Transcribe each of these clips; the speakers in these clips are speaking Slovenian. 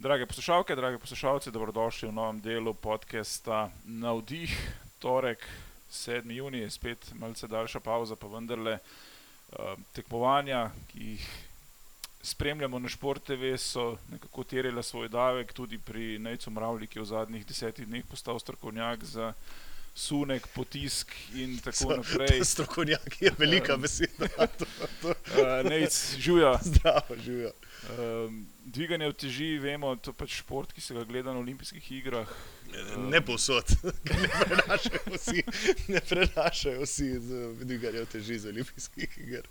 Drage poslušalke, drage poslušalci, dobrodošli v novem delu podcasta Navdih. Torek, 7. juni, je spet malce daljša pauza, pa vendarle uh, tekmovanja, ki jih spremljamo na Šport TV, so nekako terjela svoj davek, tudi pri Nejcu Mravlji, ki je v zadnjih desetih dneh postal strokovnjak za sunek, potisk in tako naprej. Strokovnjak je velika beseda. Uh, Nejc, žuja. Zdravo, živijo. Um, dviganje uteži, vemo, to je pač šport, ki se ga gleda na olimpijskih igrah. Ne povsod, ne prenašajo vsi, ne prenašajo vsi dviganje uteži z olimpijskih iger.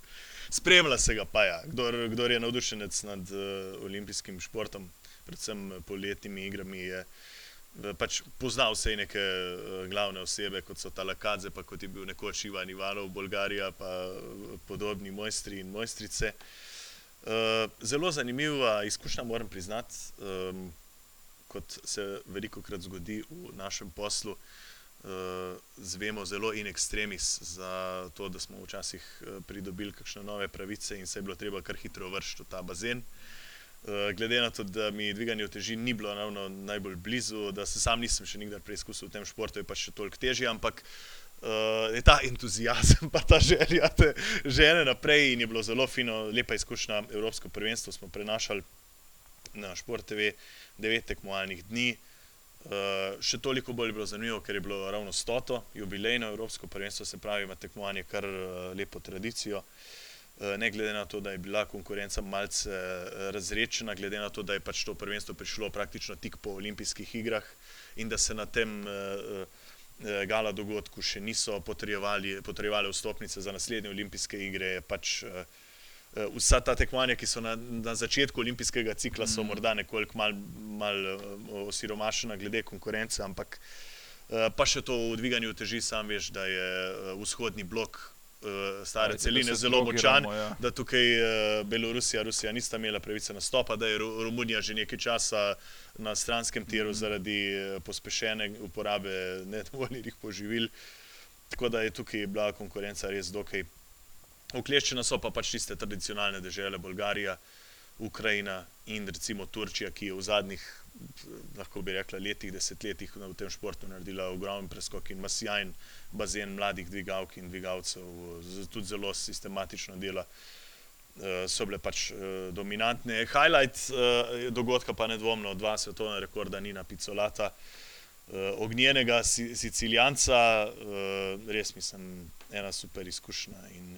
Spremlja se ga pa, ja. kdor, kdor je navdušenec nad uh, olimpijskim športom, predvsem poletnimi igrami, je uh, pač poznal vse neke uh, glavne osebe, kot so Talakadze, pa kot je bil nekoč Ivan Ivanov, Bolgarija, pa uh, podobni mojstri in mojstrice. Eh, zelo zanimiva izkušnja, moram priznati, um, kot se veliko krat zgodi v našem poslu. Zvemo zelo in ekstremis za to, da smo včasih pridobili kakšne nove pravice in se je bilo treba kar hitro vršiti v ta bazen. Uh, glede na to, da mi dviganje teži ni bilo najbolj blizu, da se sam nisem še nikdar preizkusil v tem športu, je pa še toliko težje, ampak uh, uh, je ta entuzijazem, pa ta želja, te žene naprej. In je bilo zelo fino, lepa izkušnja. Evropsko prvenstvo smo prenašali na Šport TV, devet tekmovalnih dni. Uh, še toliko bolj je bilo zanimivo, ker je bilo ravno stoto, jubilejno Evropsko prvenstvo, se pravi, ima tekmovanje kar uh, lepo tradicijo. Ne glede na to, da je bila konkurenca malce razrečena, glede na to, da je pač to prvenstvo prišlo praktično tik po olimpijskih igrah in da se na tem Eh, gala dogodku še niso potrjevali vstopnice za naslednje olimpijske igre. Pač, uh, vsa ta tekmovanja, ki so na, na začetku olimpijskega cikla, so mm. morda nekoliko mal, mal osiromašena glede konkurence, ampak pa še to v dviganju teži, sam veš, da je vzhodni blok stare Ajde, celine zelo močan, ja. da tukaj uh, Belorusija in Rusija nista imela pravice nastopa, da je Romunija že nekaj časa na stranskem tiru mm -hmm. zaradi uh, pospešene uporabe nedovoljenih poživil. Tako da je tukaj bila konkurenca res dokaj okleščena, so pa pač tiste tradicionalne države, Bolgarija, Ukrajina in recimo Turčija, ki je v zadnjih, lahko bi rekla, letih, desetletjih v tem športu naredila ogromen preskok in masijajn bazen mladih dvigalk in dvigalcev, tudi zelo sistematično dela. Uh, so bile pač uh, dominantne. Highlight uh, dogodka pa nedvomno dva svetovna rekorda Nina Picolata, ognjenega Sicilijanca, res mislim, ena super izkušnja in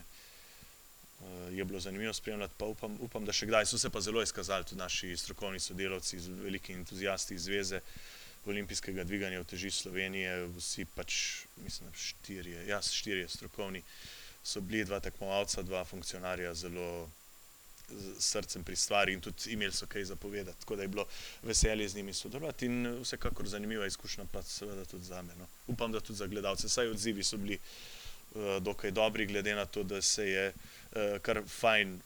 je bilo zanimivo spremljati. Pa upam, upam, da še kdaj so se pa zelo izkazali tudi naši strokovni sodelavci, veliki entuzijasti iz Zveze. Olimpijskega dviganja v teži Slovenije, vsi pač, mislim, štirje, jaz štirje strokovni, so bili dva tekmovalca, dva funkcionarja, zelo srcem pri stvari in tudi imeli so kaj zapovedati. Tako da je bilo veselje z njimi sodelovati in vsekakor zanimiva izkušnja, pa seveda tudi za me. No. Upam, da tudi za gledalce. Saj odzivi so bili uh, dokaj dobri, glede na to, da se je uh, kar fajn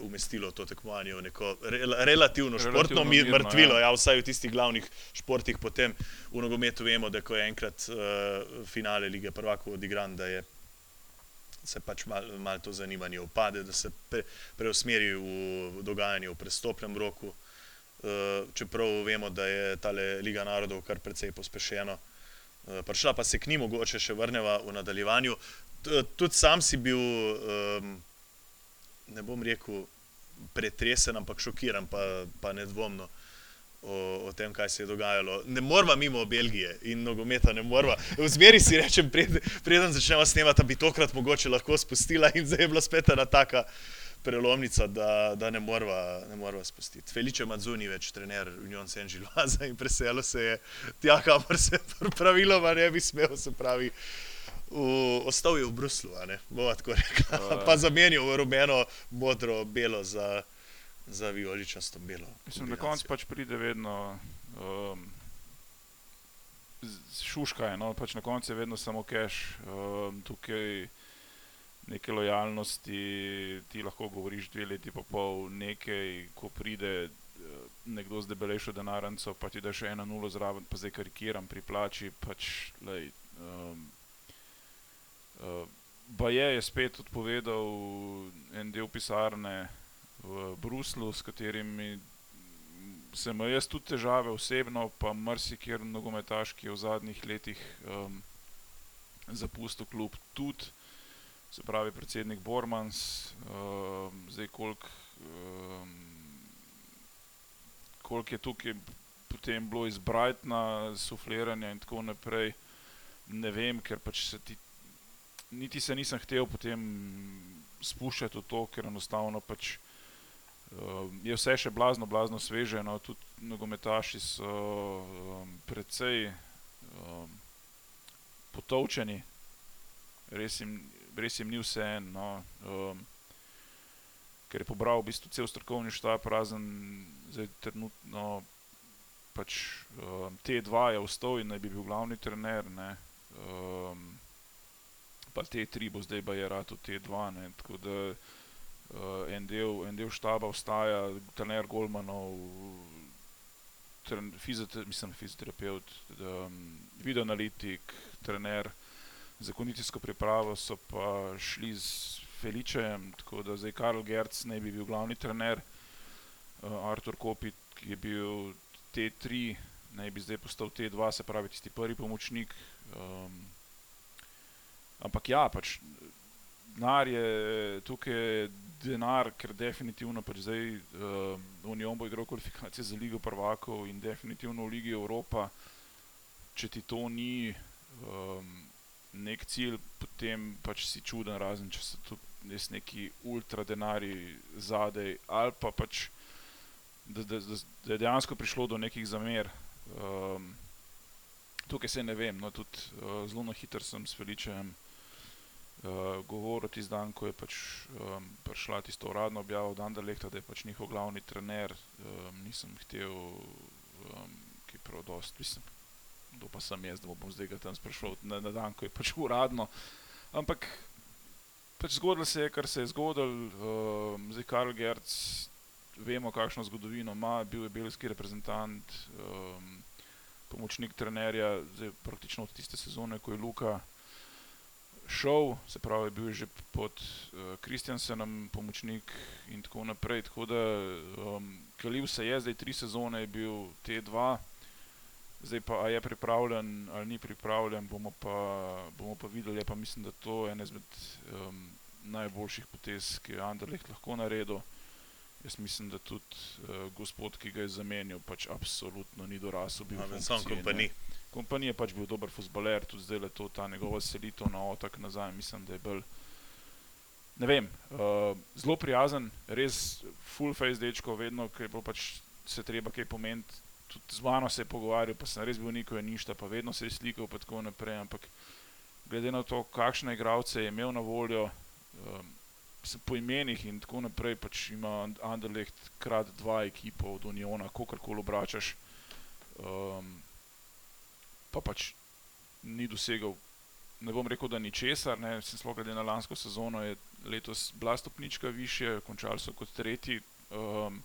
umestilo to tekmovanje v neko rel relativno športno relativno mrtvilo, ja. Ja, vsaj v tistih glavnih športih. Potem v nogometu vemo, da ko je enkrat uh, finale lige prvakov odigran, da je se pač malo mal to zanimanje upade, da se pre, preusmeri v dogajanje v prestopnem roku. Uh, čeprav vemo, da je ta Liga narodov kar precej pospešena. Uh, prišla pa se k njim, mogoče še vrneva v nadaljevanju. T tudi sam si bil um, ne bom rekel pretresen, ampak šokiran, pa, pa nedvomno. O, o tem, kaj se je dogajalo. Ne moramo mimo Belgije in nogometa, ne moramo. Zmeri si rečem, preden pred začnemo snemati, da bi tokrat mogoče lahko spustila in zdaj je bila spet ena taka prelomnica, da, da ne moramo spustiti. Feliče Madzuni, več trener Union Saint-Gilloise in preselo se je tja, kamor se praviloma ne bi smel, se pravi v, ostal je v Bruslu, bomo tako rekli. Uh, pa zamenjal v rumeno, modro, belo za, za vijoličasto belo. Mislim, na koncu pač pride vedno. Um, Šuška je, no? pač na koncu je vedno samo keš, um, tukaj neke lojalnosti, ti lahko govoriš dve leti, pa pol nekaj, ko pride uh, nekdo z debelejšo denarnico, pa ti da še ena nula zraven, pa zdaj karikiram pri plači. Pač, lej, um, Baje je spet odpovedal en del pisarne v Bruslu, s katerimi sem imel jaz tudi težave osebno, pa marsikjer nogometaš, ki je v zadnjih letih um, zapustil klub, tudi se pravi predsednik Bormans, um, zdaj koliko um, kolik je tukaj potem bilo iz Brightona, sufliranja in tako naprej. Ne vem, ker pač se ti, niti se nisem hotel potem spuščati v to, ker enostavno pač uh, je vse še blazno, blazno sveže. No, tudi nogometaši so um, precej um, potovčeni, res jim, res jim ni vse en. No, um, ker je pobral v bistvu cel strokovni štab, razen zdaj trenutno pač um, T2 je vstal in naj bi bil glavni trener, ne, um, pa T3 bo zdaj bajerat v T2, ne, tako da uh, en, del, en del štaba ostaja, trener Golmanov, tren, fiziote, mislim, fizioterapeut, um, videoanalitik, trener, zakonitijsko pripravo so pa šli z Feličejem, tako da zdaj Karl Gerc naj bi bil glavni trener, uh, Artur Kopit, ki je bil T3, naj bi zdaj postal T2, se pravi tisti prvi pomočnik. Um, ampak ja, pač denar je tukaj denar, ker definitivno pač zdaj um, Union bo igral kvalifikacije za Ligo prvakov in definitivno v Ligi Evropa, če ti to ni um, nek cilj, potem pač si čuden, razen če so tu neki ultra denari zadej ali pa pač da, da, da, da je dejansko prišlo do nekih zamer. Um, tukaj se ne vem, no, tudi uh, zelo na hitro sem s Feličem uh, govoril tisti dan, ko je pač, um, prišla tisto uradno objavo od Anderlehta, da je pač njihov glavni trener. Um, nisem hotel, um, ki prav dost, mislim, to pa sem jaz, da bom zdaj ga tam sprašval na, na dan, ko je pač uradno. Ampak pač zgodilo se je, kar se je zgodilo. Um, zdaj Karl Gerc vemo, kakšno zgodovino ima, bil je belgijski reprezentant, um, pomočnik trenerja, zdaj praktično od tiste sezone, ko je Luka šel, se pravi, bil je že pod Kristjansenom, uh, pomočnik in tako naprej. Tako da um, Kalil se je, zdaj tri sezone je bil T2. Zdaj pa je pripravljen ali ni pripravljen, bomo pa, bomo pa videli. Pa mislim, da to je ena izmed um, najboljših potez, ki je Anderlecht lahko naredil. Jaz mislim, da tudi uh, gospod, ki ga je zamenjal, pač absolutno ni dorasel. Sam kompanij. Kompanij je pač bil dober futbaler, tudi zdaj le to, ta njegova selitev na otok nazaj. Mislim, da je bil, ne vem, uh, zelo prijazen, res full face dečko, vedno, ker je bilo pač se treba kaj pomeniti. Tudi z mano se je pogovarjal, pa sem res bil niko je ništa, pa vedno se je slikal in tako naprej. Ampak glede na to, kakšne igralce je imel na voljo. Um, po imenih in tako naprej, pač ima Anderlecht krat dva ekipa od Uniona, kako koli obračaš. Um, pa pač ni dosegal, ne bom rekel, da ni česar, ne, sem sploh glede na lansko sezono, je letos bila stopnička više, končali so kot tretji. Um,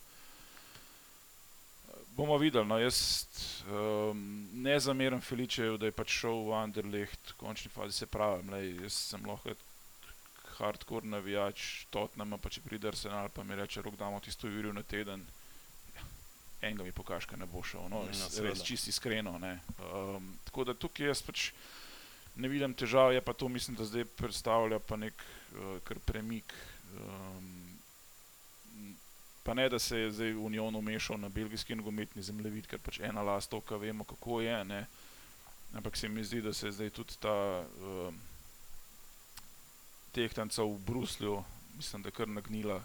bomo videli, no, jaz um, ne zameram Feličeju, da je pač šel v Anderlecht, v končni fazi se pravi, lej, jaz sem lahko hardcore navijač, Tottenham, pa če pride Arsenal, pa mi reče, rok damo tisto uro na teden. Ja, enega mi pokaže, da ne bo šel, no, res, no, res čisti iskreno. Um, tako da tukaj jaz pač ne vidim težav, je pa to, mislim, da zdaj predstavlja pa nek uh, premik. Um, pa ne, da se je zdaj Union umešal na belgijski nogometni zemljevid, ker pač ena last to, kar vemo, kako je. Ne? Ampak se mi zdi, da se je zdaj tudi ta. Um, tehtancev v Bruslju, mislim, da kar nagnila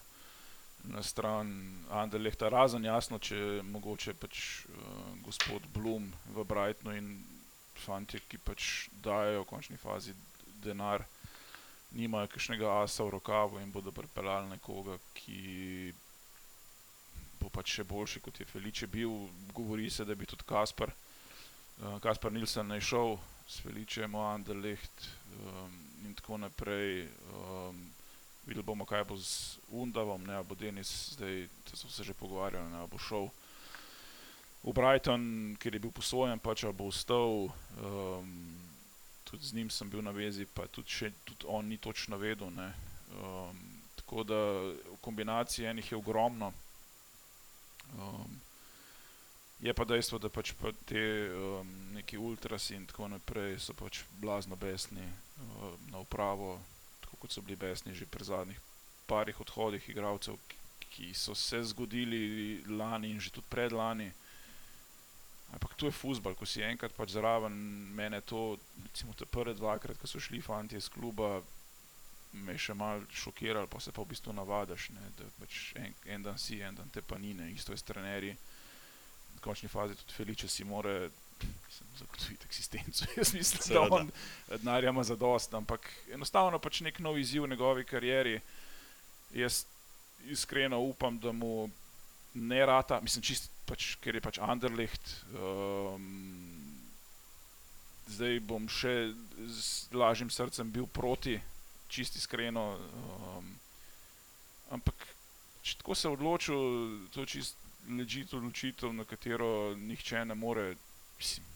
na stran Anderlehta, razen jasno, če mogoče pač uh, gospod Blum v Brightonu in fanti, ki pač dajo v končni fazi denar, nimajo kakšnega asa v rokavu in bodo pripeljali nekoga, ki bo pač še boljši kot je Feliče bil. Govori se, da bi tudi Kaspar, uh, Kaspar Nilsen naj šel s Feličem v Anderlecht. Um, in tako naprej. Um, videli bomo, kaj bo z Undavom, ne bo Denis, zdaj so se že pogovarjali, ne bo šel v Brighton, ker je bil posvojen, pač bo ostal. Um, tudi z njim sem bil na vezi, pa tudi, še, tudi on ni točno vedel. Um, tako da v kombinaciji enih je ogromno. Um, Je pa dejstvo, da pač pa te um, neki ultrasi in tako naprej so pač blazno besni uh, na upravo, tako kot so bili besni že pri zadnjih parih odhodih igralcev, ki, so se zgodili lani in že tudi predlani. Ampak to je futbol, ko si enkrat pač zraven mene, to, recimo, te prve dvakrat, ko so šli fanti iz kluba, me je še mal šokiral, pa se pa v bistvu navadaš, ne, da pač en, en dan si, en dan te pa ni, ne, isto je s trenerji. V končni fazi tudi Feliče si more zagotoviti eksistenco. Jaz mislim, Seveda. da on denarja ima za dost, ampak enostavno pač nek nov izziv v njegovi karieri. Jaz iskreno upam, da mu ne rata, mislim, čist, pač, ker je pač Anderlecht. Um, zdaj bom še z lažjim srcem bil proti, čist iskreno. Um, ampak, če tako se odločil, to je čist ležite odločitev, na katero nihče ne more, mislim,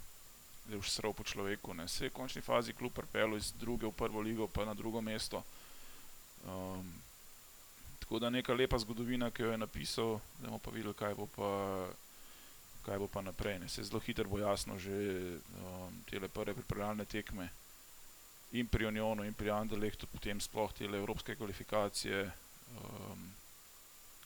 da je už srl po človeku. Ne. Se je v končni fazi kljub prpelu iz druge v prvo ligo, pa na drugo mesto. Um, tako da neka lepa zgodovina, ki jo je napisal, da bomo pa videli, kaj bo pa, kaj bo pa naprej. Ne. Se zelo hitro bo jasno že um, te prve pripravljalne tekme. In pri Unionu, in pri Anderlehtu, potem sploh te evropske kvalifikacije. Um,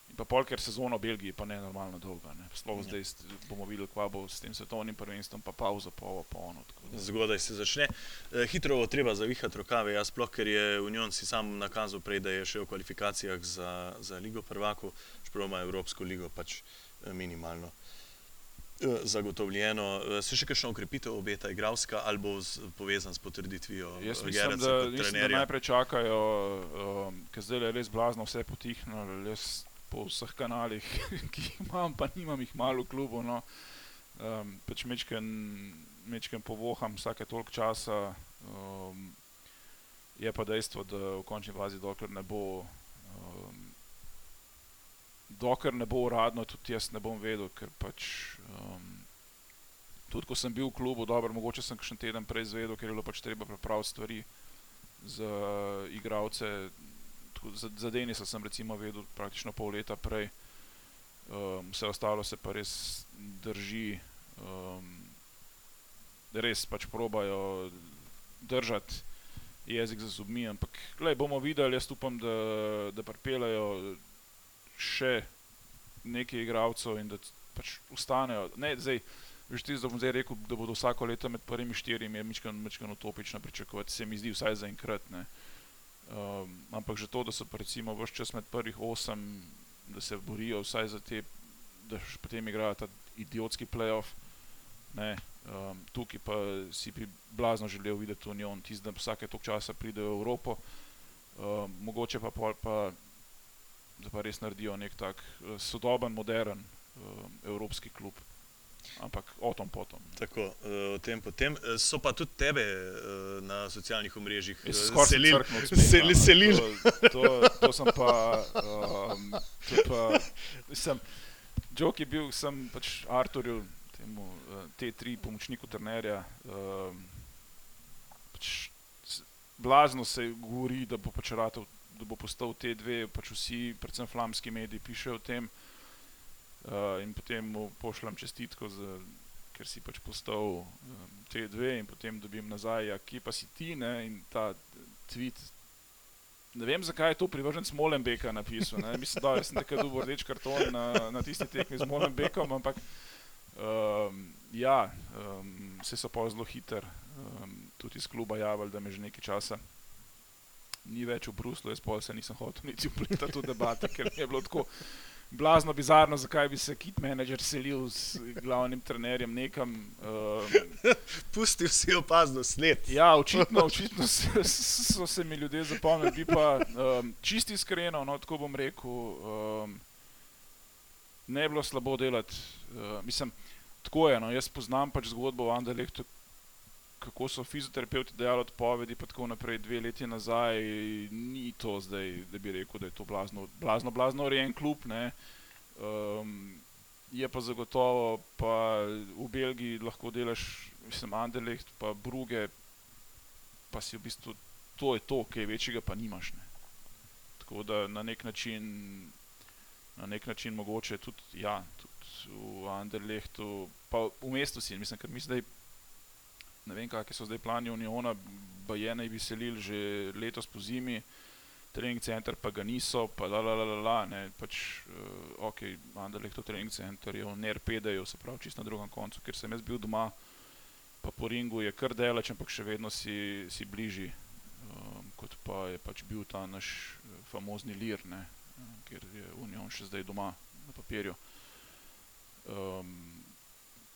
In pa pol, ker sezona v Belgiji pa ne normalno dolga. Ne. Sploh Ja. zdaj bomo videli, kva bo s tem svetovnim prvenstvom, pa pauza, pa ovo, pa ono. Zgodaj se začne. Eh, Hitro bo treba zavihati rokave, jaz sploh, ker je Union si sam nakazal prej, da je še v kvalifikacijah za, za Ligo prvakov, čeprav ima Evropsko ligo pač eh, minimalno eh, zagotovljeno. Se še kakšno ukrepitev obeta igralska ali bo z, povezan s potrditvijo Jaz mislim, Gereca da, mislim, da najprej čakajo, um, ker zdaj je res blazno vse potihnilo, jaz po vseh kanalih, ki jih imam, pa nimam jih malo v klubu. No. Um, pač mečken, mečken povoham vsake toliko časa. Um, je pa dejstvo, da v končni fazi, dokler ne bo. Um, Dokler ne bo uradno, tudi jaz ne bom vedel, ker pač um, tudi ko sem bil v klubu, dobro, mogoče sem še en teden prej izvedel, ker je bilo pač treba pripraviti stvari za igralce. Tako Za, za Denisa sem recimo vedel praktično pol leta prej, um, vse ostalo se pa res drži, um, res pač probajo držati jezik za zubmi, ampak glej, bomo videli, jaz upam, da, da pripeljajo še nekaj igralcev in da pač ustanejo. Ne, zdaj, Veš, ti, da bom zdaj rekel, da bodo vsako leto med prvimi štirimi, je mičken utopično pričakovati, se mi zdi vsaj za enkrat. Um, ampak že to, da so pa recimo vse čas med prvih osem, da se borijo vsaj za te, da še potem igrajo ta idiotski playoff. Ne, um, tukaj pa si bi blazno želel videti Union, tisti, da vsake toliko časa pridejo v Evropo, um, mogoče pa pol pa, da pa res naredijo nek tak eh, sodoben, modern um, evropski klub. Ampak o tom potom. Tako, eh, o tem potem. Eh, So pa tudi tebe eh, na socialnih omrežjih selili. seli- no. selili. To, to, to sem pa. Um, to pa sem, Jok je bil, sem pač Arturju, temu uh, T3 pomočniku trenerja. Um, pač, blazno se govori, da bo pač ratal, da bo postal T2, pač vsi, predvsem flamski mediji, pišejo o tem. Uh, in potem mu pošljem čestitko, za, ker si pač postal um, T2, in potem dobim nazaj, ja, kje pa si ti, ne, in ta tweet. Ne vem, zakaj je to privrženec Molenbeka napisal. Ne. Mislim, da sem takrat dobil rdeč karton na, na tisti tekmi z Molenbekom, ampak um, ja, um, vse so pa zelo hiter, um, tudi iz kluba javljali, da me že nekaj časa ni več v Bruslu, jaz pa se nisem hotel niti upletati v debate, ker mi je bilo tako blazno bizarno, zakaj bi se kit manager selil s glavnim trenerjem nekam. Um, Pustil si opazno sled. Ja, očitno, očitno so, so se mi ljudje zapomnili, bi pa um, čisti iskreno, no, tako bom rekel, um, ne je bilo slabo delati. Uh, mislim, tako je, no, jaz poznam pač zgodbo o Anderlehtu, kako so fizioterapeuti dejali odpovedi, pa tako naprej, dve leti nazaj, ni to zdaj, da bi rekel, da je to blazno, blazno, blazno urejen klub. Ne. Um, je pa zagotovo, pa v Belgiji lahko delaš, mislim, Anderlecht, pa Bruge, pa si v bistvu to je to, kaj večjega pa nimaš. Ne. Tako da na nek način, na nek način mogoče tudi, ja, tudi v Anderlehtu, pa v mestu si. Mislim, ker mi zdaj, ne vem, kakšni so zdaj plani Uniona, baje naj bi selili že letos po zimi, trening center pa ga niso, pa la la la la la, ne, pač, uh, ok, Anderlehtu trening center je v NRPD-ju, se pravi, čist na drugem koncu, ker sem jaz bil doma, pa po ringu je kar delač, ampak še vedno si, si bližji, um, kot pa je pač bil ta naš eh, famozni lir, ne, ker je Union še zdaj doma na papirju. Um,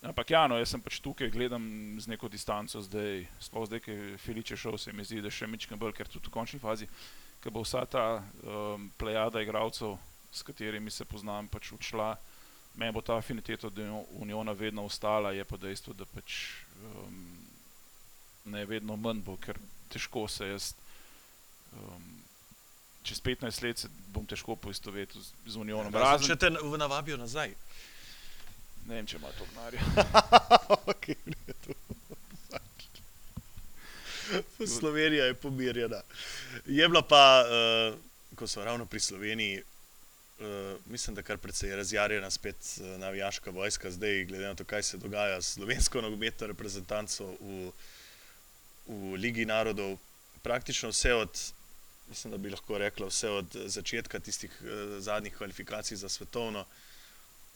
ampak ja, no, jaz sem pač tukaj, gledam z neko distanco zdaj, sploh zdaj, ki je Filiče šel, se mi zdi, da še mečkam bolj, ker tudi v končni fazi, ker bo vsa ta um, plejada igralcev, s katerimi se poznam, pač učla, meni bo ta afiniteta do Uniona vedno ostala, je pa dejstvo, da pač um, ne vedno manj bo, ker težko se jaz. Um, Čez 15 let se bom težko poistovetil z, z Unionom. Razen, če te navabijo nazaj. Ne vem, če ima to gnare. okay, Slovenija je pomirjena. Je bila pa, uh, ko so ravno pri Sloveniji, uh, mislim, da kar precej razjarjena spet uh, navijaška vojska, zdaj, glede na to, kaj se dogaja s slovensko nogometno reprezentanco v, v Ligi narodov. Praktično vse od, mislim, da bi lahko rekla, vse od začetka tistih uh, zadnjih kvalifikacij za svetovno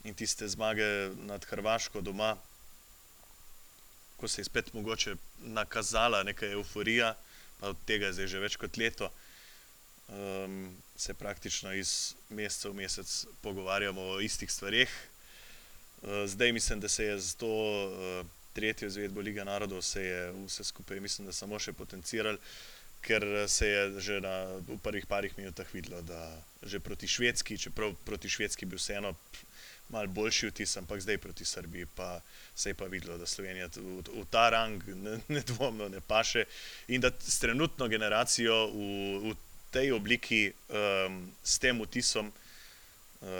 in tiste zmage nad Hrvaško doma, ko se je spet mogoče nakazala neka euforija, pa od tega je zdaj že več kot leto, um, se praktično iz meseca v mesec pogovarjamo o istih stvarih. Uh, zdaj mislim, da se je z to uh, tretjo izvedbo Lige narodov vse skupaj, mislim, da samo še potenciralo. Ker se je že na, v prvih parih minutah videlo, da že proti Švedski, čeprav proti Švedski bi vseeno malo boljši vtis, ampak zdaj proti Srbiji pa se je pa videlo, da Slovenija v, v ta rang nedvomno ne, ne paše in da s trenutno generacijo v, v tej obliki, um, s tem vtisom, uh,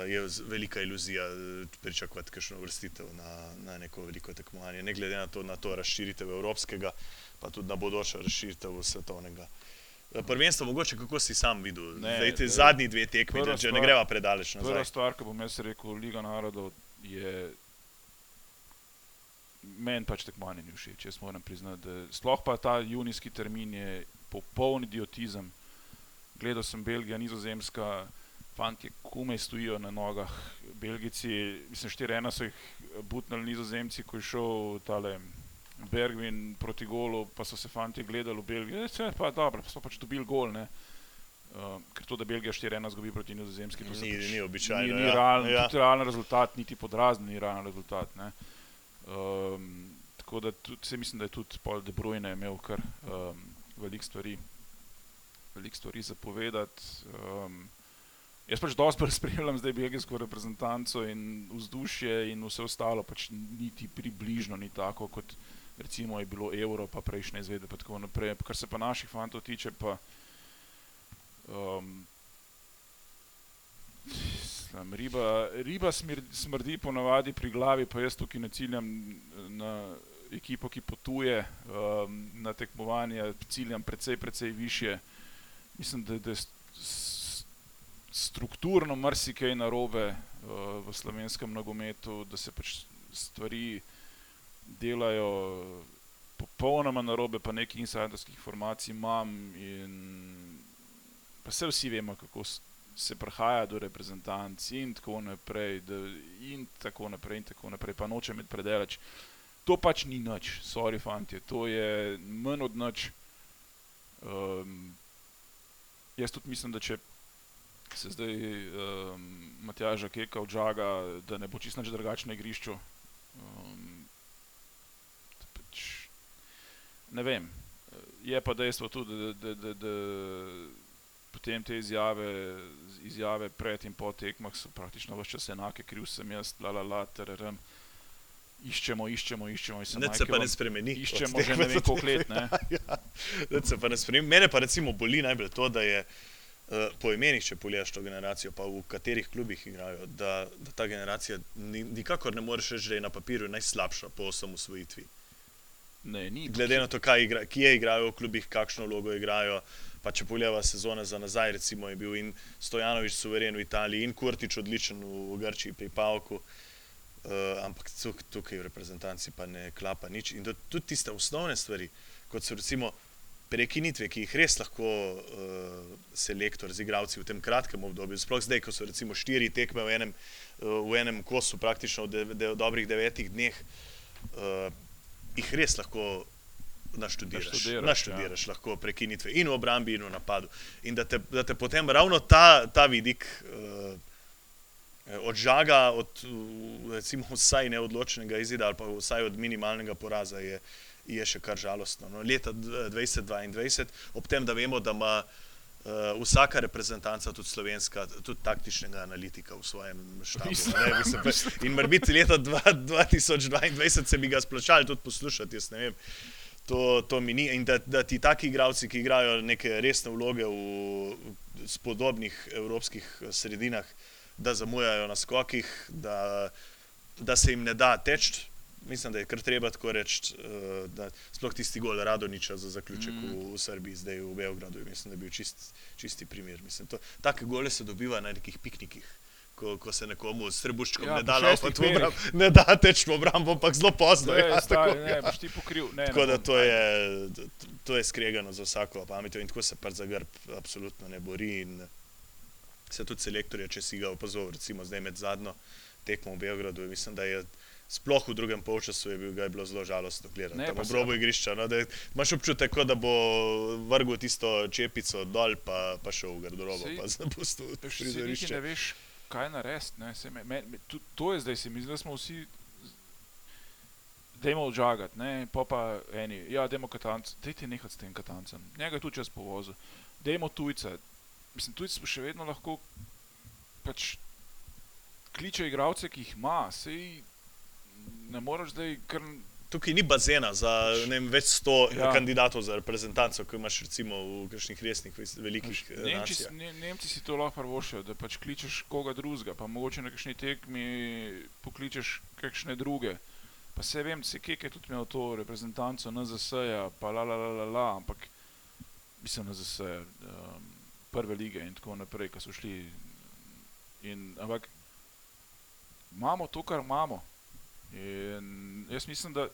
je velika iluzija eh, pričakovati kakšno vrstitev na, na neko veliko tekmovanje, ne glede na to, na to razširitev evropskega, pa tudi na bodočo razširitev svetovnega. Eh, prvenstvo, mogoče kako si sam videl, da je te zadnji dve tekmi, da če ne greva predaleč. Nazaj. Prva stvar, ki bom jaz rekel, Liga narodov je. Meni pač tekmovanje ni všeč, jaz moram priznati. Sploh pa ta junijski termin je popoln idiotizem. Gledal sem Belgijo, Nizozemska, fanti, kume stojijo na nogah. Belgijci, mislim, štiri ena so jih butnili Nizozemci, ko je šel tale Bergvin proti golu, pa so se fanti gledali v Belgiji, da je pa dobro, smo pač dobili gol. Ne? Uh, ker to, da Belgija 4-1 zgubi proti Nizozemski, ni, pač, ni običajno. Ni, ni ja. realen, ja. realen rezultat, niti podrazni ni realen rezultat. Um, tako da tudi, se mislim, da je tudi Paul De Bruyne imel kar um, veliko stvari, velik stvari zapovedati. Um, jaz pač dosti spremljam zdaj belgijsko reprezentanco in vzdušje in vse ostalo, pač niti približno ni tako kot recimo je bilo evro, pa prejšnje izvedbe, pa tako naprej. Kar se pa naših fantov tiče, pa um, slam, riba, riba smrdi, smrdi ponavadi pri glavi, pa jaz tukaj ne ciljam na ekipo, ki potuje um, na tekmovanje, ciljam precej, precej više. Mislim, da, da je strukturno marsikaj narobe uh, v slovenskem nogometu, da se pač stvari delajo popolnoma na robe, pa nekaj insiderskih informacij imam. Pa se vsi vemo, kako se prihaja do reprezentanc in tako naprej, da, in tako naprej, in tako naprej, pa nočem imeti predelač. To pač ni nič, sorry, fanti, to je manj od nič. Um, jaz tudi mislim, da če se zdaj um, Matjaža Keka odžaga, da ne bo čisto drugačno igrišče. Um, ne vem. Je pa dejstvo tudi, da, da, da, da potem te izjave, izjave pred in po tekmah so praktično vse čas enake, kriv sem jaz, la la la, tererem. Iščemo, iščemo, iščemo. Ne, se pa ne spremeni. Iščemo že ne vem koliko let. Ne? ja, se pa ne spremeni. Mene pa recimo boli najbolj to, da je uh, po imenih, če pogledaš to generacijo, pa v katerih klubih igrajo, da, da ta generacija ni, nikakor ne moreš reči, da je na papirju najslabša po osamosvojitvi. Ne, ni, Glede na to, igra, kje igrajo v klubih, kakšno vlogo igrajo. Pa če pogledamo sezone za nazaj, recimo je bil in Stojanovič suveren v Italiji, in Kurtič odličen v, v Grčiji pri Pavku. Uh, ampak tuk, tukaj v reprezentanci pa ne klapa nič. In tudi tiste osnovne stvari, kot so recimo prekinitve, ki jih res lahko uh, selektor z igravci v tem kratkem obdobju, sploh zdaj, ko so recimo štiri tekme v enem, uh, v enem kosu, praktično v, de, de, v dobrih devetih dneh, uh, jih res lahko naštudiraš. Naštudiraš, naštudiraš ja. lahko prekinitve in v obrambi, in v napadu. In da te, da te potem ravno ta, ta vidik. Uh, od žaga, od recimo, vsaj neodločenega izida ali pa vsaj od minimalnega poraza je, je še kar žalostno. No, leta 2022, ob tem, da vemo, da ima uh, vsaka reprezentanca, tudi slovenska, tudi taktičnega analitika v svojem štabu. Ne, mislim, in mora biti leta 2022, se bi ga splačali tudi poslušati, jaz ne vem. To, to mi ni. In da, da ti taki igravci, ki igrajo neke resne vloge v spodobnih evropskih sredinah, da zamujajo na skokih, da, da se jim ne da teči. Mislim, da je kar treba tako reči, uh, sploh tisti gol Radoniča za zaključek mm. v, v Srbiji, zdaj v Beogradu. Mislim, da je bil čist, čisti primer. Take gole se dobiva na nekih piknikih. Ko, ko se nekomu s trebuščkom ja, ne da obrambo, ne da teči v obrambo, ampak zelo pozno. Je, ja, stari, tako, ne, ja. ti pokril. Ne, tako ne da to je, to je skregano za vsako pamet in tako se pa za grb absolutno ne bori. In, se tudi selektorje, če si ga opazoval, recimo zdaj med zadnjo tekmo v Beogradu. Mislim, da je sploh v drugem polčasu je, bil, je bilo zelo žalostno gledati. Ne, v robu igrišča. No, Imáš občutek, da bo vrgel tisto čepico dol, pa, pa šel v garderobo, pa zapustil prizorišče. Ne veš, kaj narediti. To je zdaj, se mi zdi, da smo vsi. Dajmo odžagati, pa pa eni, ja, dajmo katanc, dajte nekaj s tem katancem, njega tu čas povozu, dajmo tujce, mislim, tudi še vedno lahko pač kliče igralce, ki jih ima. Sej ne moreš zdaj kar. Tukaj ni bazena za vem, več sto ja. kandidatov za reprezentanco, kot imaš recimo v kakšnih resnih, velikih Nemci, ne, Nemci si to lahko prvošijo, da pač kličeš koga drugega, pa mogoče na kakšni tekmi pokličeš kakšne druge. Pa se vem, se kje je tudi imel to reprezentanco NZS-ja, pa la la la la la, ampak mislim NZS. Um, prve lige in tako naprej, ki so šli. In, ampak imamo to, kar imamo. In jaz mislim, da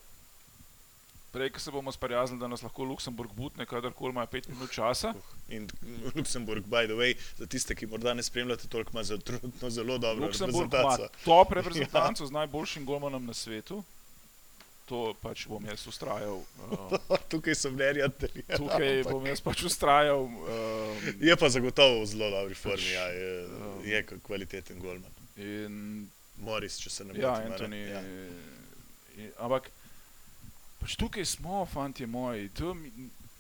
prej, ko se bomo sprijaznili, da nas lahko Luksemburg butne, kadarkoli ima pet minut časa. In Luksemburg, by the way, za tiste, ki morda ne spremljate, toliko ima zelo, zelo dobro. Luksemburg ima top reprezentanco ja. z najboljšim golmanom na svetu to pač bom jaz ustrajal. Uh, tukaj sem nerjatelj. Ja, tukaj ampak. bom jaz pač ustrajal. Um, je pa zagotovo v zelo dobri formi, pač, ja, je, um, je kvaliteten golman. In, Moris, če se ne motim. Ja, Antoni. Ja. In, ampak pač tukaj smo, fanti moji.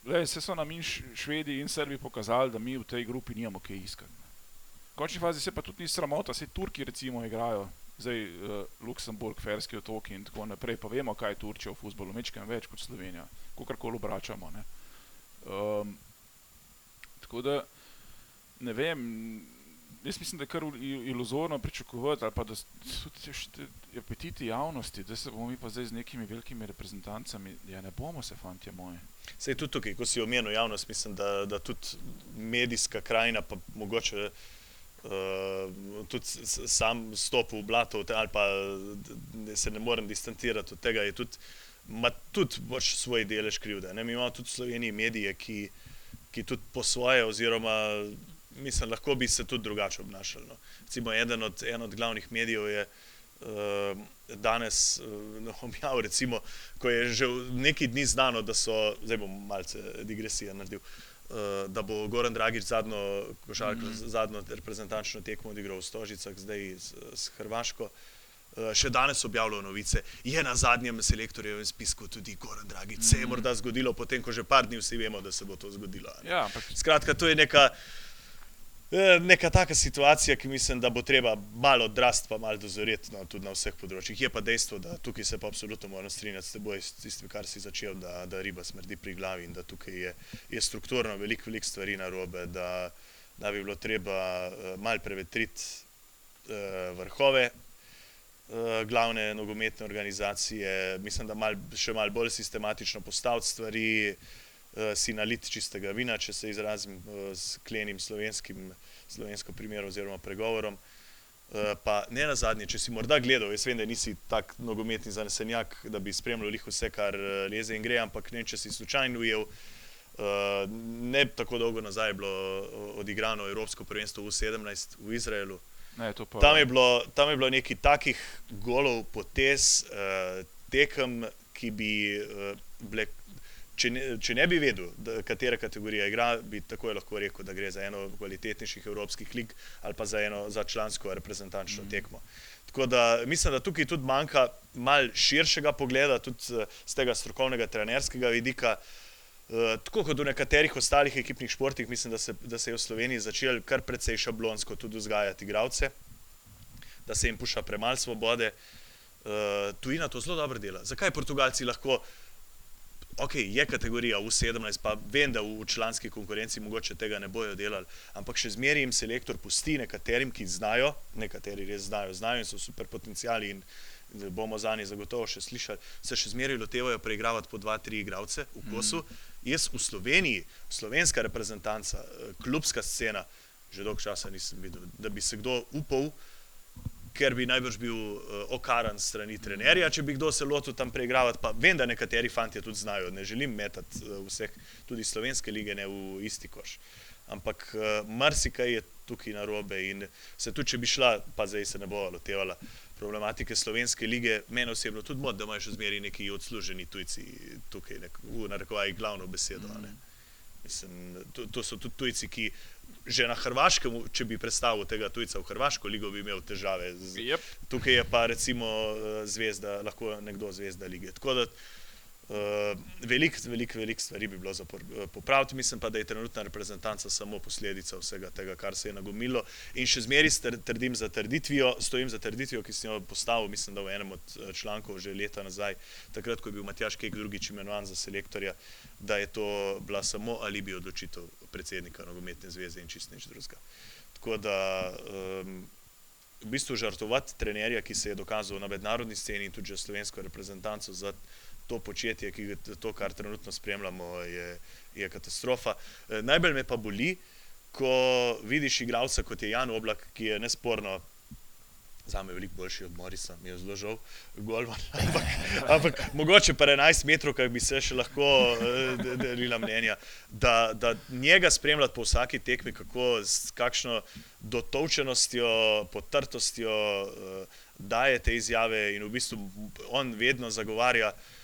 Vse so nam in švedi in srbi pokazali, da mi v tej grupi nimamo kaj iskati. V končni fazi se pa tudi ni sramota, vse Turki recimo igrajo zdaj uh, Luksemburg, Ferski otoki in tako naprej, pa vemo, kaj je Turčija v futbolu, mečkam več kot Slovenija, kako koli obračamo. Um, tako da ne vem, jaz mislim, da je kar iluzorno pričakovati, ali pa da so ti apetiti javnosti, da se bomo mi pa zdaj z nekimi velikimi reprezentancami, ja ne bomo se, fantje moji. Sej tudi tukaj, ko si omenil javnost, mislim, da, da tudi medijska krajina, pa mogoče uh, tudi sam stopil v blato, ali pa se ne morem distancirati od tega, je tudi, ima tudi pač svoj delež krivde. Mi imamo tudi v Sloveniji medije, ki, ki tudi po svoje, oziroma mislim, lahko bi se tudi drugače obnašali. No? Recimo, eden od, en od glavnih medijev je. Uh, danes uh, objavil, recimo, ko je že nekaj dni znano, da so, zdaj bom malce digresije naredil, uh, uh, da bo Goran Dragič zadnjo, košarko, mm -hmm. zadnjo reprezentančno tekmo odigral v Stožicah, zdaj s, s Hrvaško. Uh, še danes objavljajo novice, je na zadnjem selektorjevem spisku tudi Goran Dragič. Mm -hmm. Se je mhm. morda zgodilo, potem ko že par dni vsi vemo, da se bo to zgodilo. Ja, Skratka, to je neka. Eh, neka taka situacija, ki mislim, da bo treba malo odrasti, pa malo dozoreti no, tudi na vseh področjih. Je pa dejstvo, da tukaj se pa absolutno moram strinjati s teboj, s tistim, kar si začel, da, da riba smrdi pri glavi in da tukaj je, je strukturno veliko, veliko stvari na robe, da, da bi bilo treba uh, mal prevetriti uh, vrhove. Glavne nogometne organizacije, mislim, da mal, še malo bolj sistematično postaviti stvari, uh, si nalit čistega vina, če se izrazim uh, s klenim slovenskim, slovensko primerom oziroma pregovorom. Uh, pa ne na zadnje, če si morda gledal, jaz vem, da nisi tak nogometni zanesenjak, da bi spremljal vse, kar leze in gre, ampak ne, če si slučajno ujel. Ne tako dolgo nazaj je bilo odigrano Evropsko prvenstvo v 17 v Izraelu. Ne, pa... tam, je bilo, tam je bilo nekaj takih golov, potez, tekem, ki bi bile če ne, če ne bi vedel, da, katera kategorija igra, bi tako lahko rekel, da gre za eno kvalitetnejših evropskih lig ali pa za eno za člansko reprezentančno mm. tekmo. Tako da mislim, da tukaj tudi manjka mal širšega pogleda, tudi z tega strokovnega, trenerskega vidika. Uh, tako kot v nekaterih ostalih ekipnih športih, mislim, da se, da se je v Sloveniji začel kar precej šablonsko tudi vzgajati igralce, da se jim puša premalo svobode. Uh, tujina to zelo dobro dela. Zakaj Portugalci lahko uh, ok, je kategorija U17, pa vem, da v članski konkurenci mogoče tega ne bojo delali, ampak še zmeraj jim selektor pusti nekaterim, ki znajo, nekateri res znajo, znajo in so super potencijali in bomo za njih zagotovo še slišali, se še zmeraj lotevajo preigravati po dva, tri igralce v kosu. Mm. Jaz v Sloveniji, slovenska reprezentanca, eh, klubska scena, že dolgo časa nisem videl, da bi se kdo upal ker bi najbrž bil uh, okaran strani trenerja, če bi kdo se lotil tam preigravati. Pa vem, da nekateri fanti tudi znajo, ne želim metati uh, vseh, tudi slovenske lige, ne v isti koš. Ampak uh, marsikaj je tukaj na robe in se tudi, če bi šla, pa zdaj se ne bo lotevala problematike slovenske lige, meni osebno tudi mod, da imajo še zmeri neki odsluženi tujci tukaj, nek, v narekovaji glavno besedo. Mm. Mislim, to, to so tudi tujci, ki že na Hrvaškem, če bi predstavil tega tujca v Hrvaško ligo, bi imel težave. Z, yep. Tukaj je pa recimo eh, zvezda, lahko nekdo zvezda lige. Tako da uh, veliko, veliko, veliko stvari bi bilo za eh, popraviti. Mislim pa, da je trenutna reprezentanca samo posledica vsega tega, kar se je nagomilo. In še zmeraj trdim za trditvijo, stojim za trditvijo, ki sem jo postavil, mislim, da v enem od člankov že leta nazaj, takrat, ko je bil Matjaš Kek drugič imenovan za selektorja, da je to bila samo alibi odločitev predsednika nogometne zveze in čist nič drugega. Tako da um, v bistvu žrtvovati trenerja, ki se je dokazal na mednarodni sceni in tudi za slovensko reprezentanco za to početje, ki, to, kar trenutno spremljamo, je, je katastrofa. E, najbolj me pa boli, ko vidiš igralca kot je Jan Oblak, ki je nesporno za me veliko boljši od Morisa, mi je zelo žal, Golman. Ampak, ampak mogoče pa 11 metrov, kaj bi se še lahko eh, delila mnenja, da, da njega spremljati po vsaki tekmi, kako s kakšno dotovčenostjo, potrtostjo uh, daje te izjave in v bistvu on vedno zagovarja uh,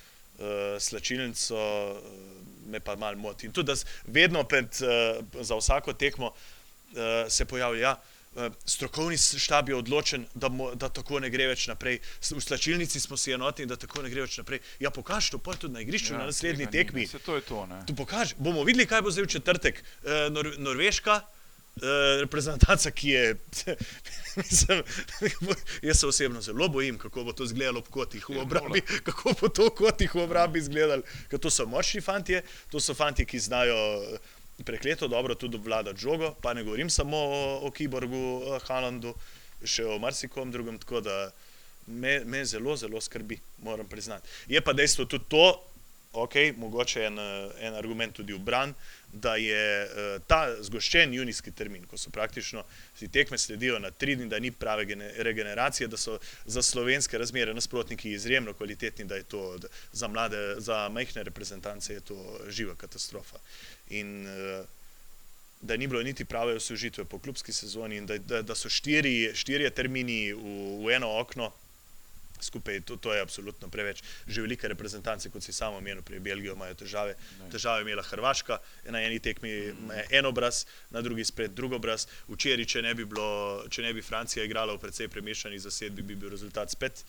slačilnico, uh, me pa malo moti. In tudi, da vedno pred, uh, za vsako tekmo uh, se pojavlja. Ja, Eh, strokovni štab je odločen, da, mo, da tako ne gre več naprej. V slačilnici smo si enotni, da tako ne gre več naprej. Ja, pokaži to, pojdi tudi na igrišču ja, na naslednji tekmi. Se to je to, ne. Tu pokaži. Bomo videli, kaj bo zdaj v četrtek. E, Nor Norveška. Uh, reprezentanca, ki je, mislim, jaz se osebno zelo bojim, kako bo to izgledalo ob kotih v ja, obrambi, kako bo to v kotih v obrambi izgledalo, ker to so močni fanti, to so fanti, ki znajo prekleto dobro tudi vlada žogo, pa ne govorim samo o, o Kiborgu, o Halandu, še o marsikom drugem, tako da me, me zelo, zelo skrbi, moram priznati. Je pa dejstvo tudi to, ok, mogoče en, en argument tudi v bran, da je uh, ta zgoščen junijski termin, ko so praktično si tekme sledijo na tri dni, da ni prave regeneracije, da so za slovenske razmere nasprotniki izjemno kvalitetni, da je to za mlade, za majhne reprezentance je to živa katastrofa. In uh, da ni bilo niti prave osvežitve po klubski sezoni in da, da, da so štiri, štiri termini v, v eno okno, skupaj, to, to je absolutno preveč. Že velike reprezentance, kot si samo omenil, pri Belgiji imajo težave. Ne. Težave je imela Hrvaška, na eni tekmi en obraz, na drugi spet drug obraz. Včeraj, če ne bi, bilo, če ne bi Francija igrala v precej premešani zasedbi, bi bil rezultat spet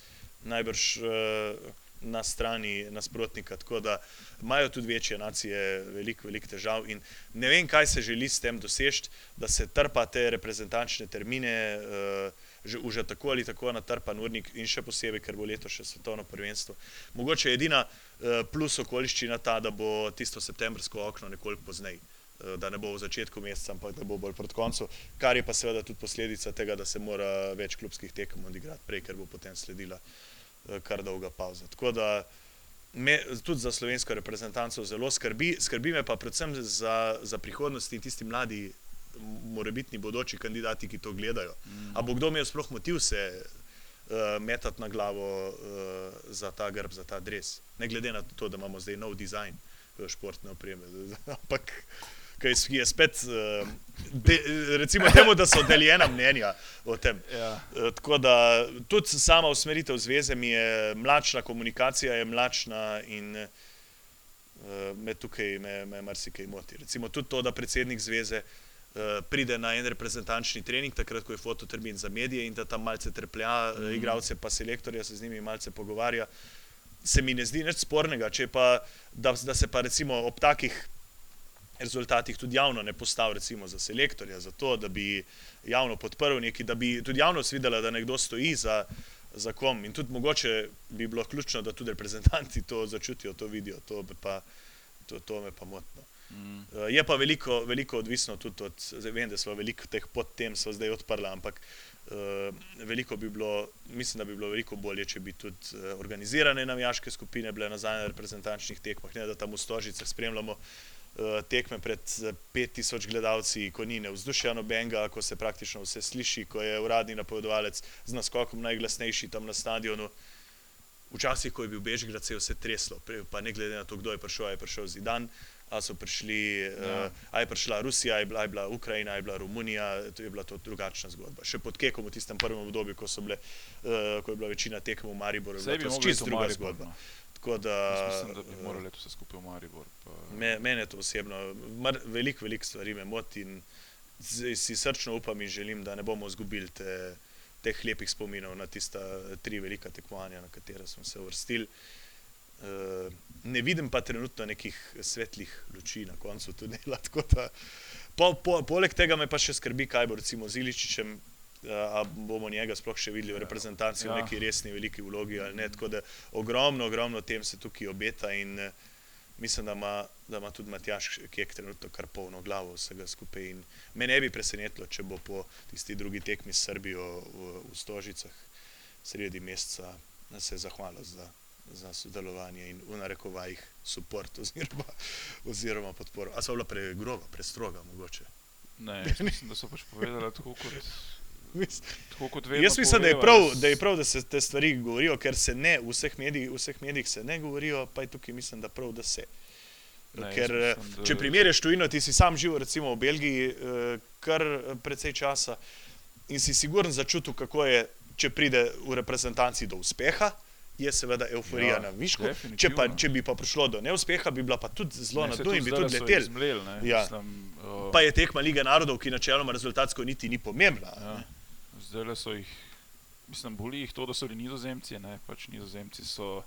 najbrž uh, na strani nasprotnika. Tako da imajo tudi večje nacije veliko, veliko težav. In ne vem, kaj se želi s tem doseči, da se trpa te reprezentančne termine. Uh, že, že tako ali tako natrpan urnik in še posebej, ker bo leto še svetovno prvenstvo. Mogoče je edina uh, plus okoliščina ta, da bo tisto septembrsko okno nekoliko pozneje. Da ne bo v začetku meseca, ampak da bo bolj proti koncu, kar je pa seveda tudi posledica tega, da se mora več klubskih tekem odigrati prej, ker bo potem sledila kar dolga pauza. Tako da me tudi za slovensko reprezentanco zelo skrbi, skrbi me pa predvsem za, za prihodnost in tisti mladi morebitni bodoči kandidati, ki to gledajo. Mm. A bo kdo imel sploh motiv se uh, metati na glavo uh, za ta grb, za ta dres? Ne glede na to, da imamo zdaj nov dizajn športne opreme. Ampak ki je spet, de, recimo, temu, da so deljena mnenja o tem. Ja. Tako da tudi sama usmeritev zveze mi je mlačna, komunikacija je mlačna in me tukaj me, me marsikaj moti. Recimo tudi to, da predsednik zveze uh, pride na en reprezentančni trening, takrat, ko je fototermin za medije in da tam malce trplja, mm. uh, igravce pa selektorja se z njimi malce pogovarja. Se mi ne zdi nič spornega, pa, da, da se pa recimo ob takih rezultatih tudi javno ne postavil, recimo za selektorja, za to, da bi javno podprl neki, da bi tudi javnost videla, da nekdo stoji za, za kom. In tudi mogoče bi bilo ključno, da tudi reprezentanti to začutijo, to vidijo, to, pa, to, to me pa motno. Mm. Uh, je pa veliko, veliko odvisno tudi od, zdaj vem, da smo veliko teh podtem zdaj odprli, ampak uh, veliko bi bilo, mislim, da bi bilo veliko bolje, če bi tudi uh, organizirane navijaške skupine bile nazaj na reprezentančnih tekmah, ne da tam v Stožicah spremljamo uh, tekme pred 5000 eh, gledalci, ko ni ne vzdušja nobenega, ko se praktično vse sliši, ko je uradni napovedovalec z naskokom najglasnejši tam na stadionu. Včasih, ko je bil Bežgrad, se je vse treslo, pa ne glede na to, kdo je prišel, je prišel Zidan, a so prišli, eh, ja. uh, a je prišla Rusija, a je bila, a je bila Ukrajina, a je bila Romunija, to je bila to drugačna zgodba. Še pod Kekom v tistem prvem obdobju, ko, bile, uh, ko je bila večina tekem v Mariboru, je bila to čisto druga Maribor, zgodba. No. Da, mislim, da bi morali vse skupaj v Maribor. Pa... Me, mene to osebno, veliko, veliko stvari me moti in si srčno upam in želim, da ne bomo izgubili te, teh lepih spominov na tista tri velika tekmovanja, na katera smo se vrstili. Uh, ne vidim pa trenutno nekih svetlih luči na koncu tunela. Po, po, poleg tega me pa še skrbi, kaj bo recimo z Iličičem, ali bomo njega sploh še videli v reprezentanci ja. v neki resni, veliki vlogi. Tako da ogromno, ogromno tem se tukaj obeta in uh, mislim, da ima, da ima tudi Matjaš, ki je trenutno kar polno glavo vsega skupaj. In me ne bi presenetilo, če bo po tisti drugi tekmi s Srbijo v, v Stožicah sredi meseca se zahvalil za. Za sodelovanje in v narekovajih podporo oziroma, oziroma podporo. A so bila pregroba, prestroga, mogoče? Ne, mislim, da so pač povedali tako kot. Jaz mislim, da je, prav, da je prav, da se te stvari govorijo, ker se ne v vseh medijih, v vseh medijih se ne govorijo, pa je tukaj mislim, da prav, da se. Ne, ker, mislim, da... Če primerjaš tujino, ti si sam živel recimo v Belgiji eh, kar precej časa in si siguren začutil, kako je, če pride v reprezentanci do uspeha. Je seveda euforija ja, na višku. Če, pa, če bi pa prišlo do neuspeha, bi bila pa tudi zelo na dnu in bi tudi leteli. Ja. Uh... Pa je tekma Lige narodov, ki načeloma rezultatsko niti ni pomembna. Ja zdaj so jih, mislim, boli jih to, da so bili nizozemci, ne pač nizozemci so.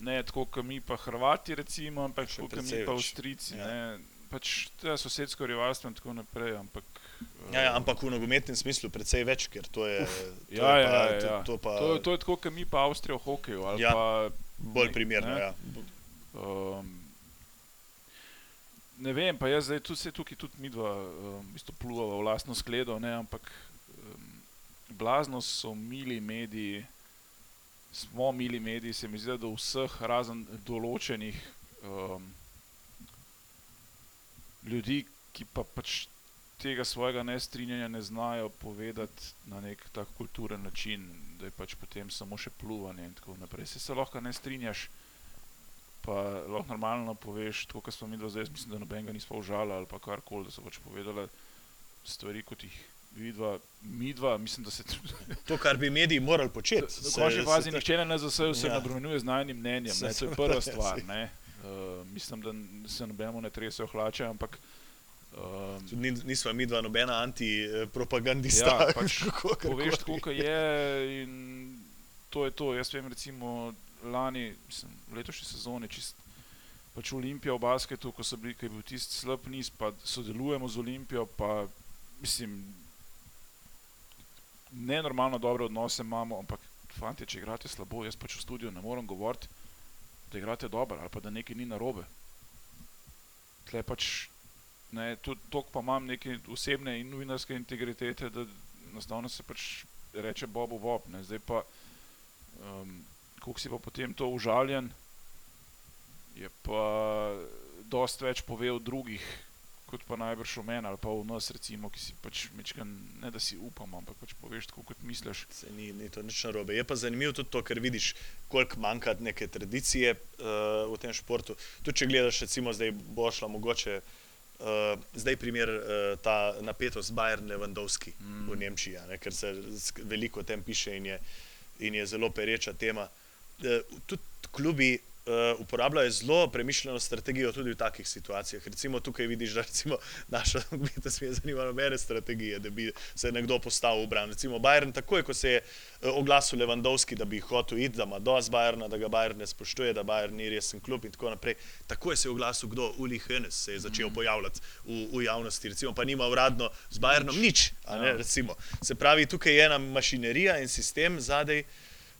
Ne tako, kot mi, pa Hrvati, recimo, ampak kot mi, pa Avstrijci. Ja. Pač to je sosedsko rivalstvo in tako naprej. Ampak, ja, ja, ampak v nogometnem smislu precej več, ker to je. To ja, je ja, pa, ja, ja. To, to, pa, to, to je tako, kot mi, pa Avstrija v hokeju. Ja, pa, bolj primerno. Ja. Um, ne vem, pa jaz zdaj tu, tukaj tudi mi dva um, pluvamo v lastno skledo, ne, ampak blazno so mili mediji, smo mili mediji, se mi zdi, da vseh razen določenih um, ljudi, ki pa pač tega svojega nestrinjanja ne znajo povedati na nek tak kulturen način, da je pač potem samo še pluvanje in tako naprej. Se, se lahko ne strinjaš. Pa lahko normalno poveš, tako kot smo mi do zdaj, mislim, da nobenega nismo užali ali pa karkoli, da so pač povedali stvari, kot jih vidva, midva, mislim, da se to, kar bi mediji morali početi. Že vazi, nihče ne za vse vse ja. nabremenjuje z najnim mnenjem, ne, to je prva stvar. Uh, mislim, da se nobeno ne trese hlače, ampak. Um, Ni, nismo mi dva nobena antipropagandista. Ja, pač, poveš, kako je in to je to. Jaz vem, recimo lani, mislim, v letošnji sezoni, čist, pač Olimpija v basketu, ko so bili, ko je bil tisti slab niz, pa sodelujemo z Olimpijo, pa mislim, ne normalno dobre odnose imamo, ampak fanti, če igrate slabo, jaz pač v studiu ne morem govoriti, da igrate dobro ali pa da nekaj ni narobe. Tle pač, ne, tudi tok pa imam neke osebne in novinarske integritete, da enostavno se pač reče Bobu Bob, ne, zdaj pa, um, koliko si pa potem to užaljen, je pa dost več pove o drugih, kot pa najbrž v meni ali pa v nas, recimo, ki si pač mečkan, ne da si upamo, ampak pač poveš tako, kot misliš. Se ni, ni to nič narobe. Je pa zanimivo tudi to, ker vidiš, koliko manjka neke tradicije uh, v tem športu. Tudi če gledaš, recimo, zdaj bo šla mogoče. Uh, zdaj, primer, uh, ta napetost Bajern Levandovski mm. v Nemčiji, ne, ker se veliko o tem piše in je, in je zelo pereča tema. Uh, tudi klubi uh, uporabljajo zelo premišljeno strategijo tudi v takih situacijah. Recimo tukaj vidiš, da recimo naša odbita se je zanimala mene strategije, da bi se nekdo postavil v bran. Recimo Bayern, takoj ko se je uh, oglasil Levandovski, da bi hotel iti, da ima dosti Bayerna, da ga Bayern ne spoštuje, da Bayern ni resen klub in tako naprej. Takoj se je oglasil kdo, Uli Hennes se je začel pojavljati v, v javnosti, recimo pa nima uradno z Bayernom nič. Ne, ja. se pravi, tukaj je ena mašinerija in sistem zadaj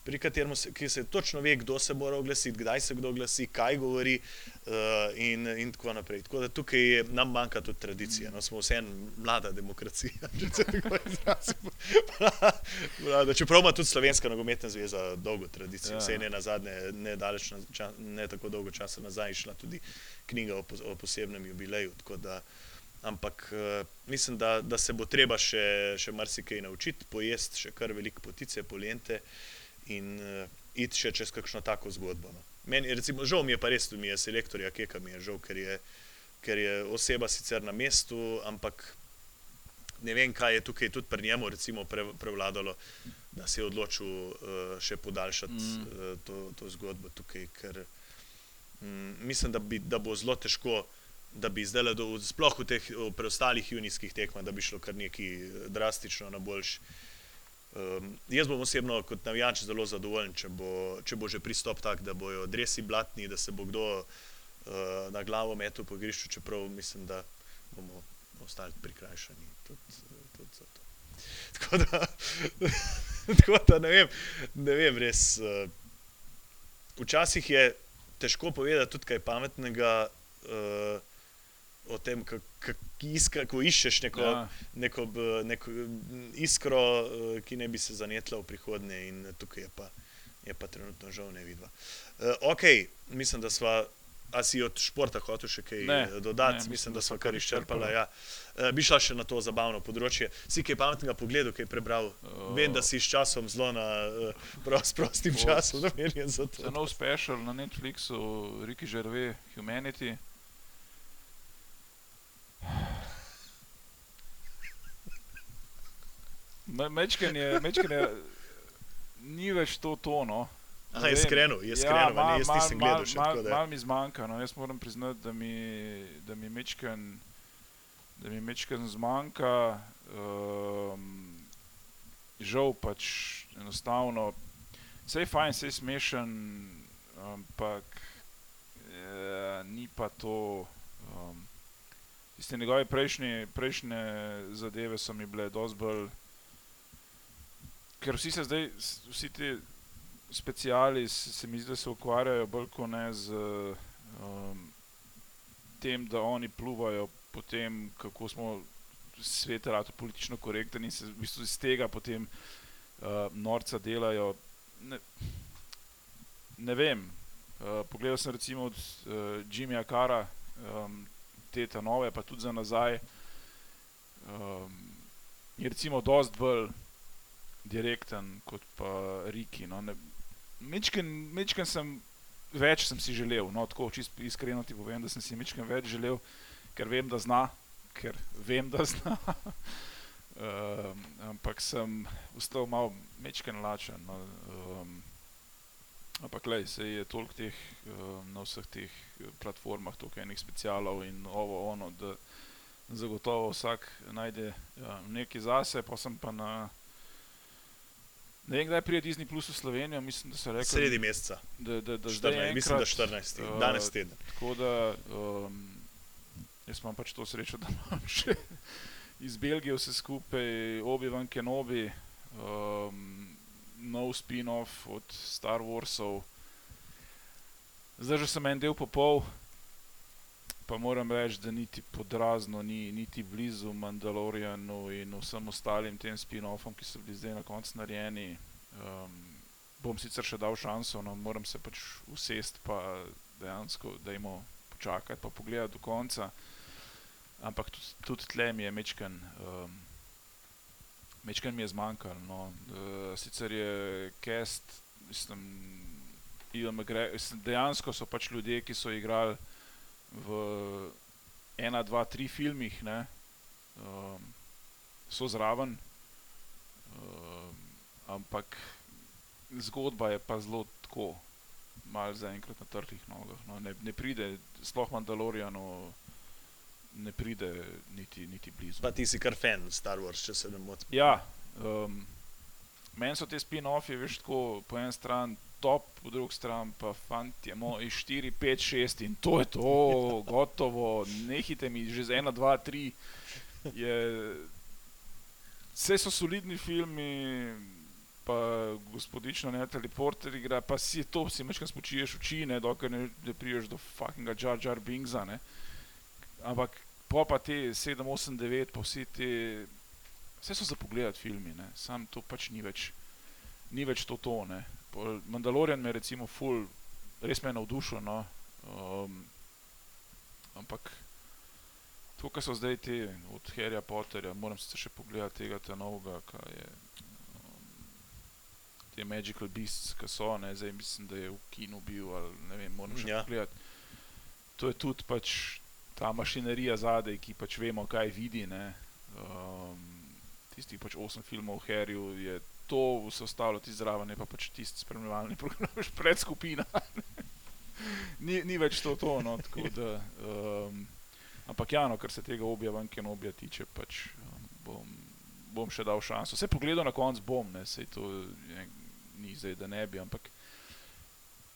pri katerem se, se točno ve, kdo se mora oglasiti, kdaj se kdo oglasi, kaj govori uh, in, in tako naprej. Tako da tukaj je, nam manjka tudi tradicija. No, smo vseeno mlada demokracija, če se tako izrazimo. Čeprav ima tudi Slovenska nogometna zveza dolgo tradicijo, ja. vse ne na zadnje, ne, daleč, ne, tako dolgo časa nazaj, išla tudi knjiga o, o posebnem jubileju. Ampak uh, mislim, da, da se bo treba še, še marsikaj naučiti, pojesti še kar veliko potice, polente. Uh, in uh, iti še čez kakšno tako zgodbo. No. Meni, recimo, žal mi je pa res, da mi je selektorja, ki mi je žal, ker je, ker je oseba sicer na mestu, ampak ne vem, kaj je tukaj tudi pri njemu recimo, pre, prevladalo, da se je odločil uh, še podaljšati mm. uh, to, to zgodbo tukaj. Ker, um, mislim, da, bi, da bo zelo težko. Da bi zdaj, sploh v teh preostalih junijskih tekmah, da bi šlo kar nekaj drastično na boljši. Um, jaz bom osebno kot navijač zelo zadovoljen, če bo, če bo že pristop tak, da bojo dresi blatni, da se bo kdo uh, na glavo metel po igrišču, čeprav mislim, da bomo ostali prikrajšani tudi, tudi za to. Tako da, tako da ne, vem, ne vem, res. Uh, včasih je težko povedati tudi kaj pametnega. Uh, o tem, kako iščeš neko, ja. neko, neko iskro, eh, ki ne bi se zanetla v prihodnje, in tukaj je pa, je pa trenutno žal ne vidva. Uh, ok, mislim, da smo. A si od športa hotel še kaj ne, dodati? Ne, mislim, mislim, da smo kar izčrpali. Ja. Uh, bi šla še na to zabavno področje. Si kaj pametnega pogledal, kaj prebral? Uh, Vem, da si s časom zelo na uh, prost, prostim časom. Za nov special na Netflixu, Riki Žerve, Humanity. Mečken je, mečken je, ni več to tono. Aha, je skreno, je skreno, ja, mal, jaz nisem gledal še tako. Malo mal mi zmanjka, no. jaz moram priznati, da mi, da mi mečken, da mi mečken zmanjka. Um, žal pač enostavno, vse je fajn, vse je smešen, ampak ja, ni pa to. Um, Tiste njegove prejšnje, prejšnje zadeve so mi bile dosti bolj. Ker vsi se zdaj, vsi ti speciali, se mi zdi, da se ukvarjajo bolj kot ne z um, tem, da oni pluvajo po tem, kako smo svet rado politično korekten in se v bistvu iz tega potem uh, norca delajo. Ne, ne vem. Uh, pogledal sem recimo od uh, Jimmyja Kara. Um, te nove, pa tudi za nazaj. Um, je recimo dosti bolj direkten kot pa Riki. No. Mečken sem več sem si želel, no, tako čisto iskreno ti povem, da sem si mečken več želel, ker vem, da zna, ker vem, da zna. um, ampak sem ustal malo mečken lačen. No. Um, Ampak, le, se je toliko teh uh, na vseh teh eh, platformah, toliko enih specialov in ovo, ono, da zagotovo vsak najde ja, nekaj zase, pa sem pa na. Ne vem, kdaj pride Disney Plus v Slovenijo, mislim, da se reče. Sredi meseca. Da, da, da 14, enkrat, mislim, da 14, uh, danes teden. Tako da um, jaz imam pač to srečo, da imam še iz Belgije vse skupaj, obi van Kenobi. Um, nov spin-off od Star Warsov. Zdaj že sem en del popol, pa moram reči, da niti podrazno, ni, niti blizu Mandalorianu in vsem ostalim tem spin-offom, ki so bili zdaj na koncu narejeni. Um, bom sicer še dal šanso, no moram se pač usest, pa dejansko, da jim počakati, pa pogledati do konca. ampak tudi, tle mi je mečken. Um, Mečken mi je zmanjkalo. No. Uh, sicer je cast, mislim, mislim, dejansko so pač ljudje, ki so igrali v ena, dva, tri filmih, ne, um, so zraven, um, ampak zgodba je pa zelo tako, malo zaenkrat na trhlih nogah. No. Ne, ne pride, sploh Mandaloriano ne pride niti, niti blizu. Pa ti si kar fan Star Wars, če se ne motim. Ja, um, meni so te spin-offi, veš, tako po eni strani top, po drugi strani pa fanti, moj 4, 5, 6 in to je to, gotovo, nehite mi že za 1, 2, 3. Je, vse so solidni filmi, pa gospodično ne teleporter igra, pa si to, si mečkaj spočiješ oči, ne, dokler ne, ne priješ do fuckinga Jar Jar Bingza, ne. Ampak po pa te 7, 8, 9, pa vsi te, vse so za pogledati filmi, ne, sam to pač ni več, ni več to to, ne. Mandalorian me recimo full, res me je navdušil, no. Um, ampak to, kar so zdaj ti od Harryja Potterja, moram se še pogledati tega te novega, kaj je, um, te Magical Beasts, ki so, ne, zdaj mislim, da je v kinu bil, ali ne vem, moram še Ja. pogledati. To je tudi pač ta mašinerija zadaj, ki pač vemo, kaj vidi, ne. Um, tistih pač osem filmov o Harryju je to vse ostalo ti zraven, je pa pač tisti spremljevalni program, veš, predskupina. ni, ni več to, to no, tako da. Um, ampak ja, no, kar se tega objavan Kenobija tiče, pač um, bom, bom še dal šanso. Vse pogledal na koncu bom, ne, sej to je, ni zdaj, da ne bi, ampak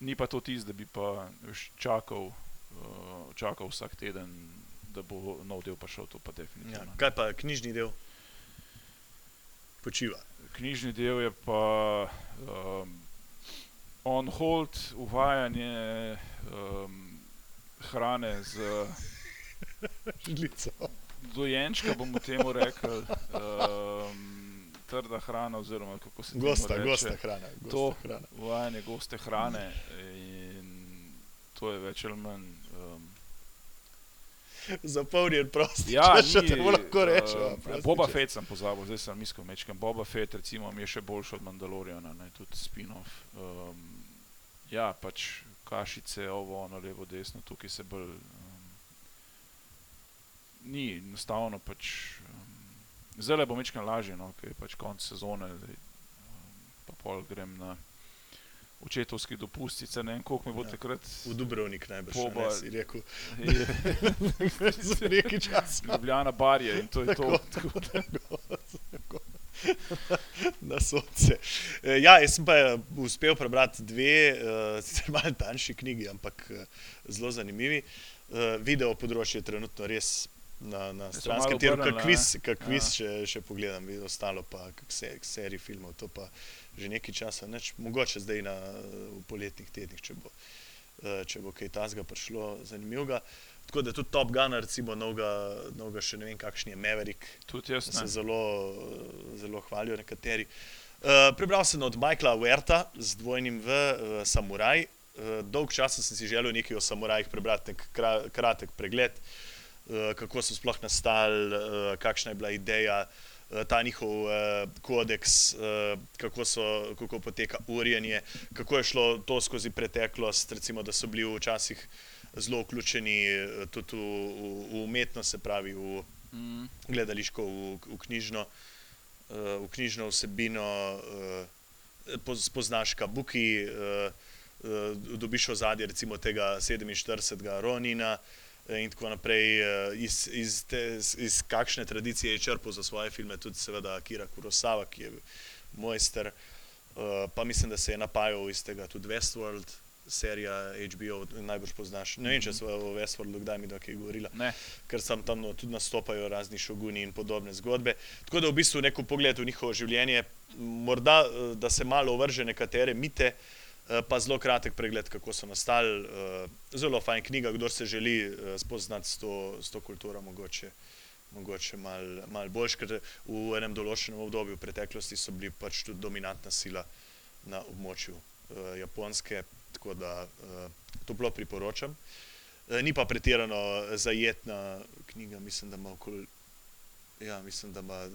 ni pa to tisto, da bi pa čakal, uh, čakal vsak teden, da bo nov del prišel, to pa Ja. definitivno. Kaj pa knjižni del? Počiva. knjižni del je pa um, on hold, uvajanje um, hrane z Žlico. dojenčka, bomo temu rekli, um, trda hrana, oziroma kako se Gosta, reče. gosta hrana. Gosta To. hrana. Uvajanje goste hrane in to je več ali manj. Zapolnjen prostor. Ja, če še ni, temu lahko rečemo. uh, Boba. Fett sem pozabil, zdaj sem mislil mečkam. Boba Fett recimo je še boljši od Mandaloriana, ne, tudi spin-off. Um, ja, pač kašice, ovo, ono, levo, desno, tukaj se bolj. Um, ni enostavno pač. Um, zdaj bo mečkam lažje, no, ker je pač konc sezone, zdaj, um, pa pol grem na očetovski dopust, sicer ne vem, koliko mi bo Ja. takrat. V Dubrovnik najbrž, Boba- ne, si rekel. je- Za neki čas. Ljubljana barje in to je to. Tako. Tako da- Na sonce. E, Ja, jaz sem pa uspel prebrati dve, uh, sicer malo tanjši knjigi, ampak eh, zelo zanimivi. Video področje je trenutno res na, na stranskem tiru, obrnili, kot kviz, ne? kak kviz Ja. še, še pogledam, ostalo pa kak se, serij filmov, to pa že nekaj časa, neč, mogoče zdaj na, v poletnih tednih, če bo, eh, če bo kaj tasga prišlo zanimivega. Tako da tudi Top Gun, recimo, novega, novega še ne vem, kakšen je Maverick, Tudi jaz se zelo, zelo hvalijo nekateri. Uh, prebral sem od Michaela Werta z dvojnim V, uh, Samuraj. Uh, dolg časa sem si želel nekaj o samurajih prebrati, nek kra, kratek pregled, uh, kako so sploh nastali, uh, kakšna je bila ideja, uh, ta njihov uh, kodeks, uh, kako, so, kako poteka urjenje, kako je šlo to skozi preteklost, recimo, da so bili včasih zelo vključeni uh, tudi v, v, v umetnost, se pravi v Mm. gledališko, v, v, knjižno, uh, v knjižno vsebino, uh, poz, spoznaš kabuki, uh, uh, dobiš ozadje recimo tega 47. Ronina. Eh, In tako naprej, eh, iz, iz, te, iz kakšne tradicije je črpal za svoje filme, tudi seveda Akira Kurosawa, ki je mojster. Uh, pa mislim, da se je napajal iz tega tudi Westworld, serija HBO, najbolj poznaš. Ne vem, če so o Westworldu kdaj mi kaj govorila Ne, ker tam, tam no, tudi nastopajo razni šoguni in podobne zgodbe. Tako da v bistvu neko pogled v njihovo življenje, morda eh, da se malo ovrže nekatere mite, eh, pa zelo kratek pregled, kako so nastali. eh, Zelo fajn knjiga, kdo se želi eh, spoznati s to, s to kulturo, mogoče. Mogoče malo mal boljš, ker v enem določenem obdobju v preteklosti so bili pač tudi dominantna sila na območju Japonske, tako da toplo priporočam. Eh, Ni pa pretirano zajetna knjiga, mislim, da ima okoli. Ja, mislim, da ima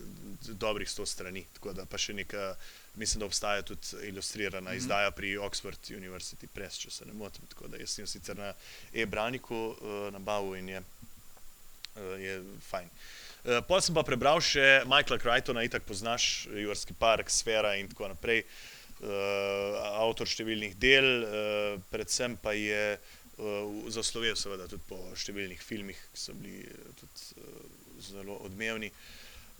dobrih 100 strani. Tako da pa še neka, mislim, da obstaja tudi ilustrirana mm. -hmm. izdaja pri Oxford University Press, če se ne motim. Tako da jaz sem sicer na e-braniku uh, nabavil in je, uh, je fajn. Uh, Pol sem pa prebral še Michaela Crichtona, itak poznaš, Jurski park, Sfera in tako naprej. Uh, avtor številnih del, uh, predvsem pa je uh, zaslovel seveda tudi po številnih filmih, ki so bili tudi uh, zelo odmevni.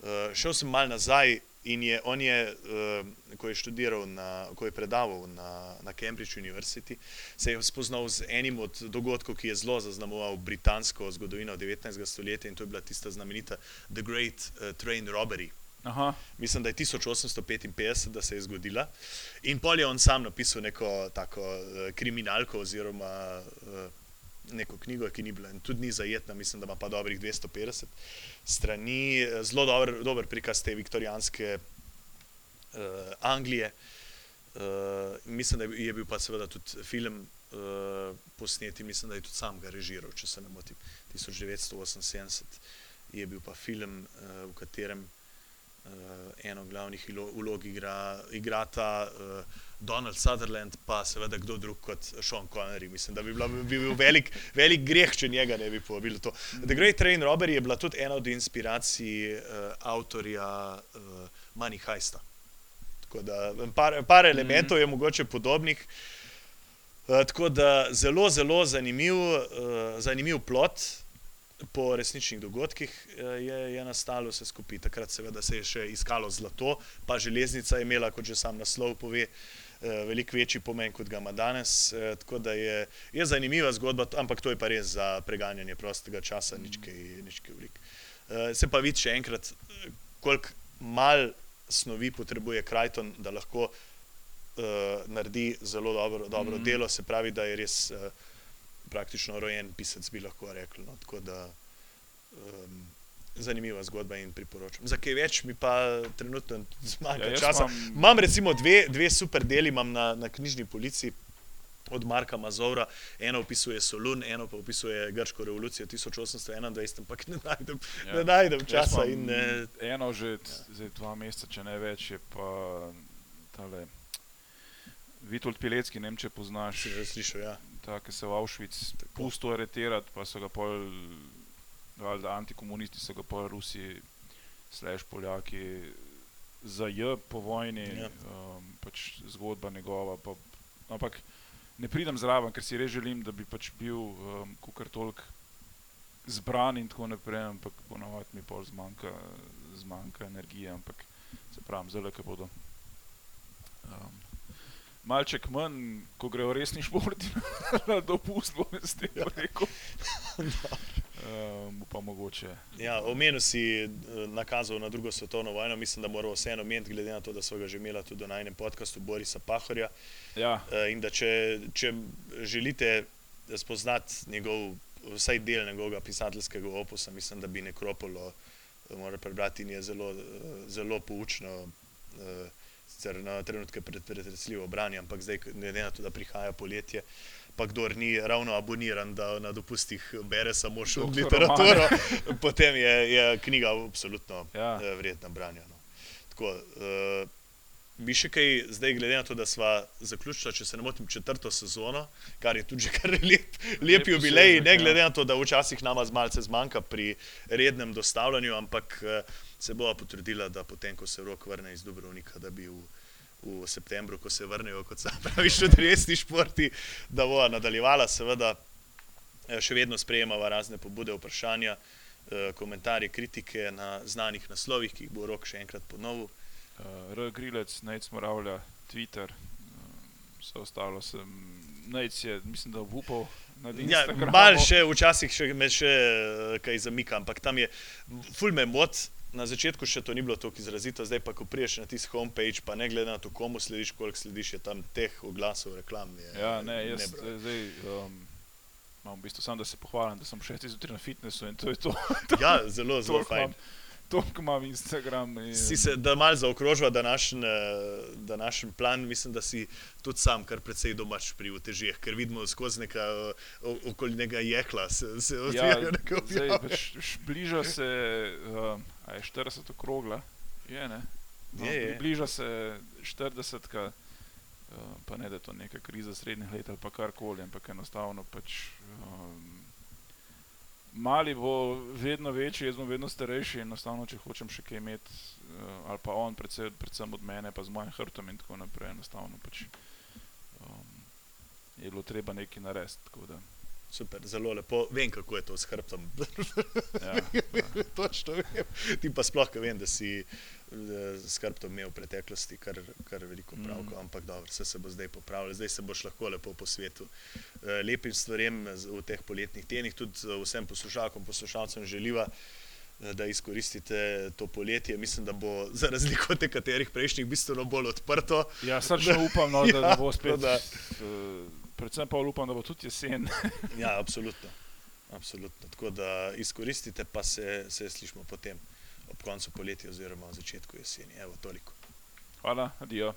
Uh, šel sem mal nazaj in je, on je, uh, ko je študiral, na, ko je predaval na, na Cambridge University, se je spoznal z enim od dogodkov, ki je zelo zaznamoval britansko zgodovino 19. stoletja in to je bila tista znamenita The Great uh, Train Robbery. Aha, Mislim, da je 1855, da se je zgodila. In pol je on sam napisal neko tako uh, kriminalko oziroma uh, neko knjigo, ki ni bila in tudi ni zajetna, mislim, da ima pa dobrih 250 strani. Eh, Zelo dober, dober prikaz te viktorijanske uh, Anglije. Uh, mislim, da je bil pa seveda tudi film uh, posnet mislim, da je tudi sam ga režiral, če se ne motim. 1978 je bil pa film, uh, v katerem eno glavnih vlog igra, igrata uh, Donald Sutherland, pa seveda kdo drug kot Sean Connery. Mislim, da bi, bila, bi bil velik, velik greh, če njega ne bi povabili. To. The Great Train Robbery je bila tudi ena od inspiracij uh, avtorja uh, Money Heista. Tako da par, par elementov je mogoče podobnih. Uh, tako da zelo, zelo zanimiv, uh, zanimiv plot po resničnih dogodkih uh, je, je nastalo vse skupaj. Takrat seveda se je še iskalo zlato, pa železnica je imela, kot že sam naslov pove, uh, veliko večji pomen, kot ga ima danes. Uh, tako da je, je zanimiva zgodba, ampak to je pa res za preganjanje prostega časa, nič kaj, nič kaj velik. Se pa vidi še enkrat, eh, koliko mal snovi potrebuje Krajton, da lahko uh, naredi zelo dobro, dobro mm. -hmm. delo, se pravi, da je res uh, praktično rojen pisec, bi lahko rekel. No. Tako da um, zanimiva zgodba in priporočam. Za kaj več mi pa trenutno zmanjka Ja, časa. imam- Imam... recimo dve, dve super deli na, na knjižni polici. Od Marka Mazovra, eno opisuje Solun, eno pa opisuje grško revolucijo 1821, ampak ne najdem, Ja. ne najdem časa. In, eh, Eno že ja. dva meseca, če ne več, je pa tale. Vitold Pilecki, ne vem, če poznaš, že slišal, ja. Ta, ki se v Auschwitz pusto aretirati, pa so ga pol, valjda antikomunisti so ga pol Rusi, slash Poljaki, za J po vojni, Ja. um, pač zgodba njegova. Pa, ampak ne pridem zraven, ker si res želim, da bi pač bil um, kukar tolk zbran in tako naprej, ampak ponovadi mi pol zmanjka, zmanjka energije, ampak se pravim, zelo, ki bodo. Um, malček manj, ko grejo resni športi na dopust, bom s tem Ja. rekel. Um, pa mogoče. Ja, omenil si eh, nakazal na drugo svetovno vojno, mislim, da moramo vseeno omeniti, glede na to, da so ga že imeli tudi na enem podkastu Borisa Pahorja. Ja, Eh, In da če, če želite spoznati njegov, vsaj del njegovega pisateljskega opusa, mislim, da bi Nekropolo eh, morali prebrati in je zelo, zelo poučno. eh, Sicer na trenutke pret- pretresljivo branje, ampak zdaj, glede na to, da prihaja poletje, pa kdor ni ravno aboniran, da na dopustih bere samo šum Doktor literaturo, potem je, je knjiga absolutno Ja. ja. vredna branja. No. Tako, uh, bi še kaj, zdaj glede na to, da smo zaključili, če se ne motim, četrto sezono, kar je tudi že kar lep, lep jubilej, ne ja. glede na to, da včasih nama malce zmanjka pri rednem dostavljanju, ampak uh, se bova potrudila, da potem, ko se rok vrne iz Dubrovnika, da bi v, v septembru, ko se vrnejo, kot se pravi, še resni športi, da bova nadaljevala, seveda eh, še vedno sprejemava razne pobude, vprašanja, eh, komentarje, kritike na znanih naslovih, ki jih bo rok še enkrat ponovil. Uh, R. Grilec, Nec Moravlja, Twitter, um, vse ostalo sem, Nec je, mislim, da upal na Ja, Instagramu. mal še, včasih še, me še eh, kaj zamika, ampak tam je, ful me mot. Na začetku še to ni bilo tako izrazito, zdaj pa, ko priješ na tisti homepage, pa ne glede na to, komu slediš, koliko slediš, je tam teh oglasov, reklam. Je, Ja, ne, jaz ne zdaj um, imam v bistvu samo, da se pohvalim, da sem šesti zjutraj na fitnessu in to je to. Ja, zelo, zelo fajn. imam, to, ko imam Instagram. In... Si se, da malo zaokrožva današnji, današnji plan, mislim, da si tudi sam kar precej domač pri utežih, ker vidimo skozi neka okoli njega jekla, se, se odvija Ja, zdaj, objave. pač, š- bliža se, uh, a je 40 okrogla, je ne. No, Je, je. Bliža se 40, -ka, uh, pa ne da je to neka kriza srednjih let ali pa karkoli, ampak enostavno pač. Um, Mali bo vedno večji, jaz bom vedno starejši, enostavno, če hočem še kaj imeti, uh, ali pa on, predvsem, predvsem od mene, pa z mojim hrbtom in tako naprej, enostavno pač, um, je bilo treba nekaj narediti. Super, zelo lepo. Vem, kako je to s hrbtom. Ja, ja. Točno vem. Ti pa sploh, ker vem, da si eh, s hrbtom imel v preteklosti kar, kar veliko Mm. pravko, mm. ampak dobro, vse se bo zdaj popravilo. Zdaj se boš lahko lepo po svetu. Eh, Lepim stvarem z- v teh poletnih tednih, tudi eh, vsem poslušalkom, poslušalcem želiva. eh, Da izkoristite to poletje, mislim, da bo za razliko od nekaterih prejšnjih bistveno bolj odprto. Ja, srčno upam, no, da Ja, ne bo spet. da- predvsem pa upam, da bo tudi jesen. Ja, absolutno. absolutno. Tako da izkoristite, pa se, se slišimo potem ob koncu poletja oziroma začetku jeseni. Evo, toliko. Hvala, adijo.